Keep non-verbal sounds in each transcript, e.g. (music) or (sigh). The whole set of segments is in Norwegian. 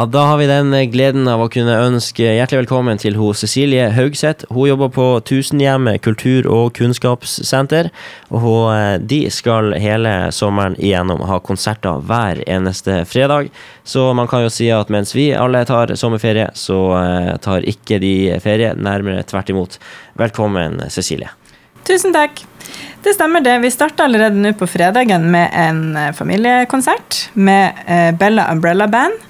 Ja, Da har vi den gleden av å kunne ønske hjertelig velkommen til ho Cecilie Haugseth. Hun jobber på Tusenhjemmet kultur- og kunnskapssenter. Og hun, eh, de skal hele sommeren igjennom ha konserter hver eneste fredag. Så man kan jo si at mens vi alle tar sommerferie, så eh, tar ikke de ferie. Nærmere tvert imot. Velkommen, Cecilie. Tusen takk. Det stemmer det. Vi starter allerede nå på fredagen med en eh, familiekonsert med Bella Umbrella Band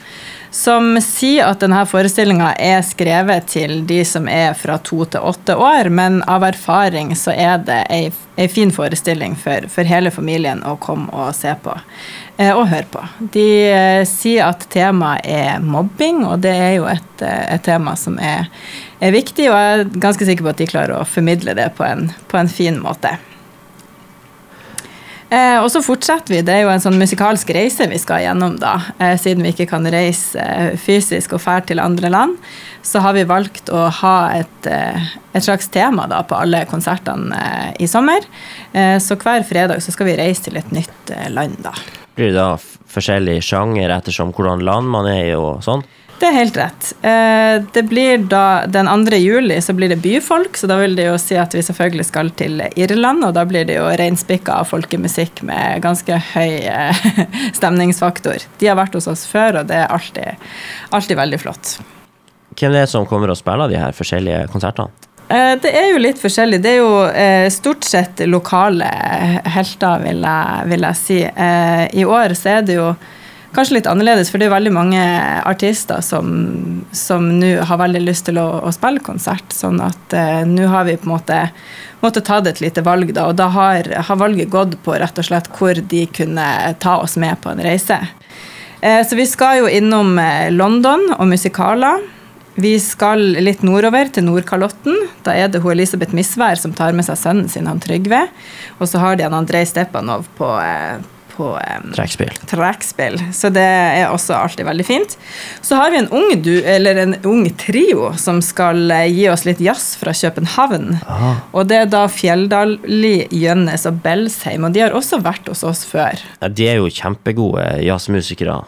som sier at denne forestillinga er skrevet til de som er fra to til åtte år, men av erfaring så er det ei, ei fin forestilling for, for, hele familien å komme og se på eh, og høre på. De eh, sier at temaet er mobbing, og det er jo et, eh, et tema som er, er, viktig, og jeg er ganske sikker på at de klarer å formidle det på en, på en fin måte. Eh, og så fortsetter vi. Det er jo en sånn musikalsk reise vi skal gjennom, da. Eh, siden vi ikke kan reise eh, fysisk og fære til andre land, så har vi valgt å ha et, eh, et slags tema da, på alle konsertene eh, i sommer. Eh, så hver fredag så skal vi reise til et nytt land, da. Blir det da forskjellig sjanger ettersom hvordan land man er i og sånn? Det er helt rett. Eh, det blir da Den 2. juli så blir det byfolk, så da vil det jo si at vi selvfølgelig skal til Irland, og da blir det jo reinspikka av folkemusikk med ganske høy eh, (laughs) stemningsfaktor. De har vært hos oss før, og det er alltid, alltid veldig flott. Hvem det er som kommer og spiller de her forskjellige konsertene? Eh, det er jo litt forskjellig. Det er jo stort sett lokale helter, vil jeg, vil jeg si. I år så er det jo kanskje litt annerledes, for det er veldig mange artister som, som nå har veldig lyst til å, å spille konsert. Sånn at eh, nå har vi på en måte måttet ta et lite valg, da, og da har, har, valget gått på rett og slett hvor de kunne ta oss med på en reise. Eh, så vi skal jo innom uh, London og musikaler. Vi skal litt nordover, til Nordkalotten. Da er det hun Elisabeth Misvær som tar med seg sønnen sin, han Trygve. Og så har de han Andrej Stepanov på, på um, trekkspill. Så det er også alltid veldig fint. Så har vi en ung, du, en ung trio som skal eh, gi oss litt jazz fra København. Aha. Og det er da Fjelldali, Gjønnes og Belsheim, og de har også vært hos oss før. Ja, de er jo kjempegode jazzmusikere,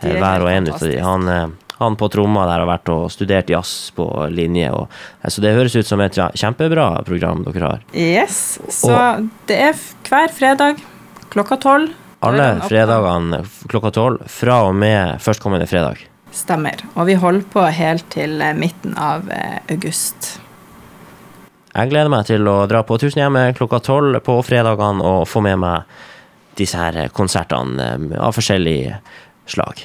eh, hver og en av de. Han, eh, han på tromma der har vært og studert jazz på linje. Og, så det høres ut som et kjempebra program dere har. Yes. Så og, det er hver fredag klokka tolv alle fredagene klokka tolv fra og med førstkommende fredag. Stemmer. Og vi holder på helt til eh, midten av eh, august. Jeg gleder meg til å dra på Tusenhjemmet klokka tolv på fredagene og få med meg disse her konsertene eh, av forskjellig slag.